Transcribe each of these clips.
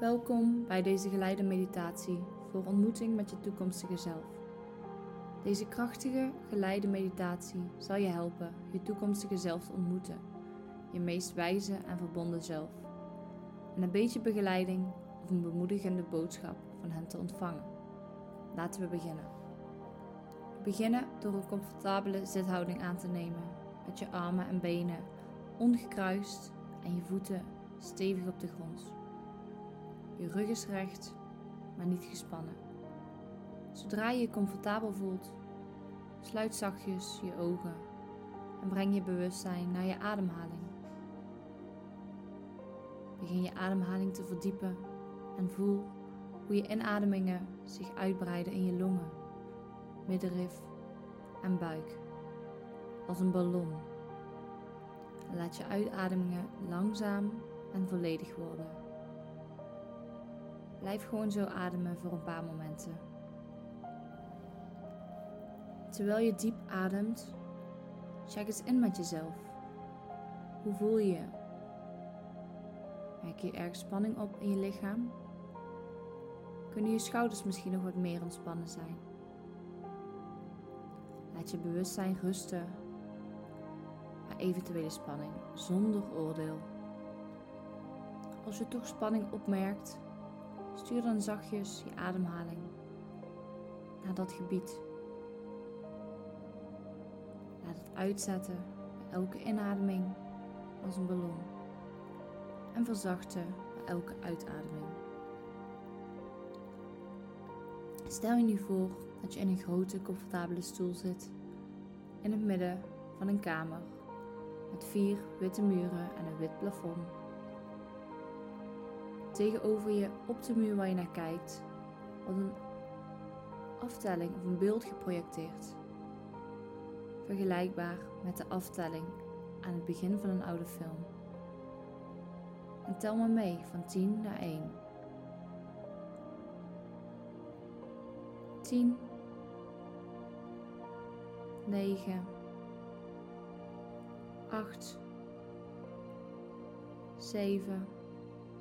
Welkom bij deze geleide meditatie voor ontmoeting met je toekomstige zelf. Deze krachtige geleide meditatie zal je helpen je toekomstige zelf te ontmoeten, je meest wijze en verbonden zelf. En een beetje begeleiding of een bemoedigende boodschap van hen te ontvangen. Laten we beginnen. We beginnen door een comfortabele zithouding aan te nemen, met je armen en benen ongekruist en je voeten stevig op de grond. Je rug is recht, maar niet gespannen. Zodra je je comfortabel voelt, sluit zachtjes je ogen en breng je bewustzijn naar je ademhaling. Begin je ademhaling te verdiepen en voel hoe je inademingen zich uitbreiden in je longen, middenrif en buik, als een ballon. laat je uitademingen langzaam en volledig worden. Blijf gewoon zo ademen voor een paar momenten. Terwijl je diep ademt, check eens in met jezelf. Hoe voel je je? Merk je erg spanning op in je lichaam? Kunnen je schouders misschien nog wat meer ontspannen zijn? Laat je bewustzijn rusten bij eventuele spanning zonder oordeel. Als je toch spanning opmerkt, stuur dan zachtjes je ademhaling naar dat gebied. Laat het uitzetten bij elke inademing als een ballon en verzachten bij elke uitademing. Stel je nu voor dat je in een grote, comfortabele stoel zit in het midden van een kamer met vier witte muren en een wit plafond. Tegenover je op de muur waar je naar kijkt, wordt een aftelling of een beeld geprojecteerd. Vergelijkbaar met de aftelling aan het begin van een oude film. En tel maar mee van 10 naar 1. 10 9 8 7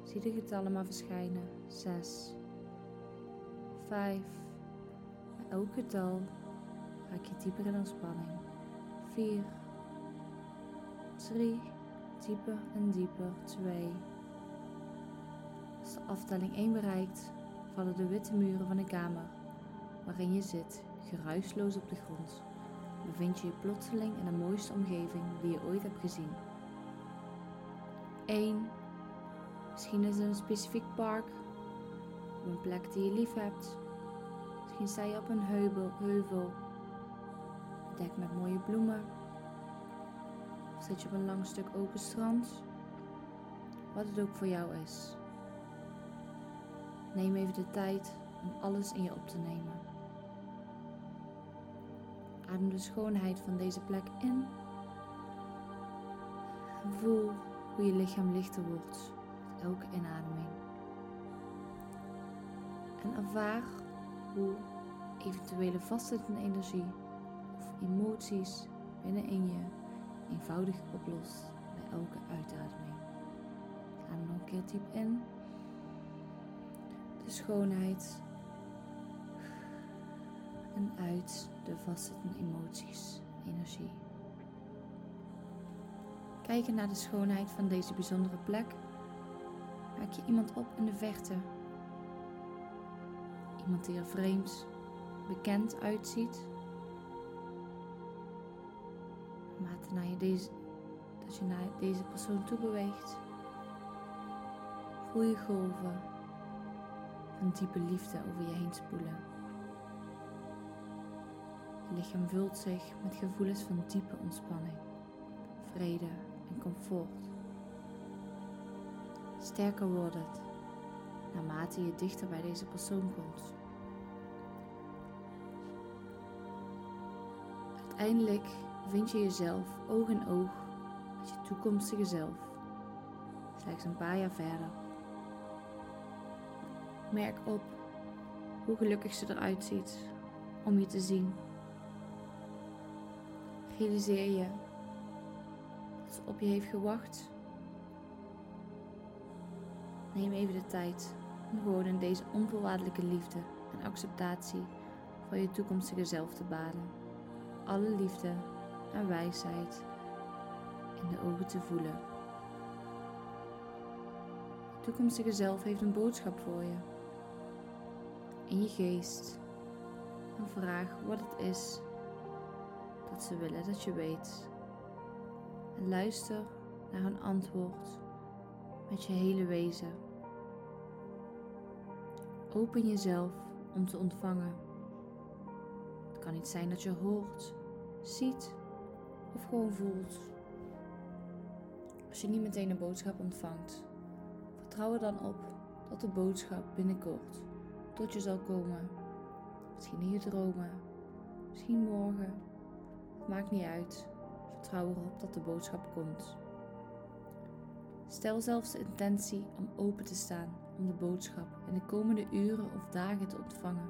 Zie de getallen maar verschijnen. 6 5 Bij elk getal raak je dieper in ontspanning. 4 3 Dieper en dieper. 2 Als de aftelling 1 bereikt, vallen de witte muren van de kamer waarin je zit geruisloos op de grond. Bevind je je plotseling in de mooiste omgeving die je ooit hebt gezien. 1. Misschien is het een specifiek park, of een plek die je lief hebt. Misschien sta je op een heuvel, heuvel bedekt met mooie bloemen. Of zit je op een lang stuk open strand. Wat het ook voor jou is. Neem even de tijd om alles in je op te nemen. Adem de schoonheid van deze plek in. Voel hoe je lichaam lichter wordt elke inademing. En ervaar hoe eventuele vastzittende energie of emoties binnenin je eenvoudig oplost bij elke uitademing. Adem nog een keer diep in. De schoonheid en uit de vastzittende emoties, energie. Kijken naar de schoonheid van deze bijzondere plek, maak je iemand op in de verte. Iemand die er vreemd, bekend uitziet. Naarmate je deze, dat je naar deze persoon toe beweegt, voel je golven van diepe liefde over je heen spoelen. Je lichaam vult zich met gevoelens van diepe ontspanning, vrede en comfort. Sterker wordt het naarmate je dichter bij deze persoon komt. Uiteindelijk vind je jezelf oog in oog met je toekomstige zelf, slechts een paar jaar verder. Merk op hoe gelukkig ze eruit ziet om je te zien realiseer je dat ze op je heeft gewacht. Neem even de tijd om gewoon in deze onvoorwaardelijke liefde en acceptatie van je toekomstige zelf te baden. Alle liefde en wijsheid in de ogen te voelen. Je toekomstige zelf heeft een boodschap voor je. In je geest. En vraag wat het is dat ze willen dat je weet. En luister naar hun antwoord met je hele wezen. Open jezelf om te ontvangen. Het kan niet zijn dat je hoort, ziet of gewoon voelt. Als je niet meteen een boodschap ontvangt, vertrouw er dan op dat de boodschap binnenkort tot je zal komen. Misschien in je dromen, misschien morgen. Het maakt niet uit. Vertrouw erop dat de boodschap komt. Stel zelfs de intentie om open te staan om de boodschap in de komende uren of dagen te ontvangen.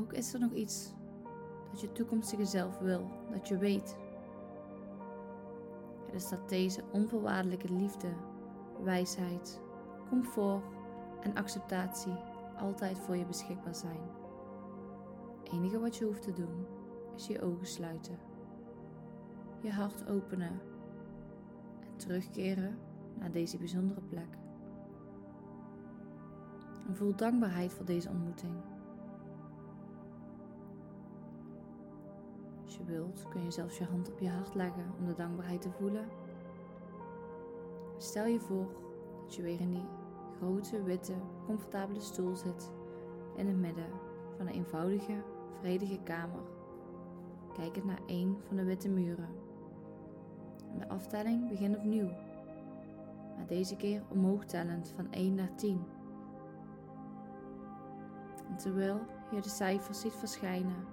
Ook is er nog iets dat je toekomstige zelf wil, dat je weet. Het is dat deze onvoorwaardelijke liefde, wijsheid, comfort en acceptatie altijd voor je beschikbaar zijn. Het enige wat je hoeft te doen is je ogen sluiten je hart openen en terugkeren naar deze bijzondere plek. En voel dankbaarheid voor deze ontmoeting. Als je wilt, kun je zelfs je hand op je hart leggen om de dankbaarheid te voelen. Stel je voor dat je weer in die grote, witte, comfortabele stoel zit in het midden van een eenvoudige, vredige kamer, kijkend naar een van de witte muren. De aftelling begint opnieuw, maar deze keer omhoog tellend van 1 naar 10. En terwijl je de cijfers ziet verschijnen,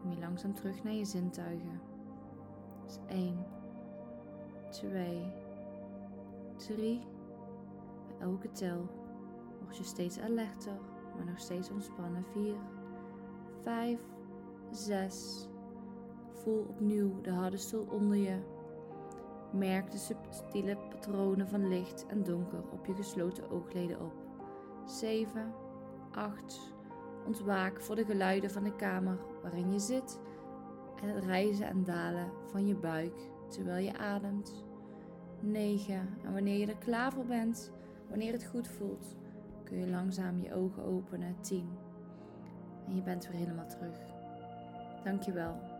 kom je langzaam terug naar je zintuigen. Dus 1, 2, 3. Bij elke tel word je steeds alerter, maar nog steeds ontspannen. 4, 5, 6, Voel opnieuw de harde stoel onder je. Merk de subtiele patronen van licht en donker op je gesloten oogleden op. 7, 8. Ontwaak voor de geluiden van de kamer waarin je zit en het rijzen en dalen van je buik terwijl je ademt. 9. En wanneer je er klaar voor bent, wanneer het goed voelt, kun je langzaam je ogen openen. 10. En je bent weer helemaal terug. Dankjewel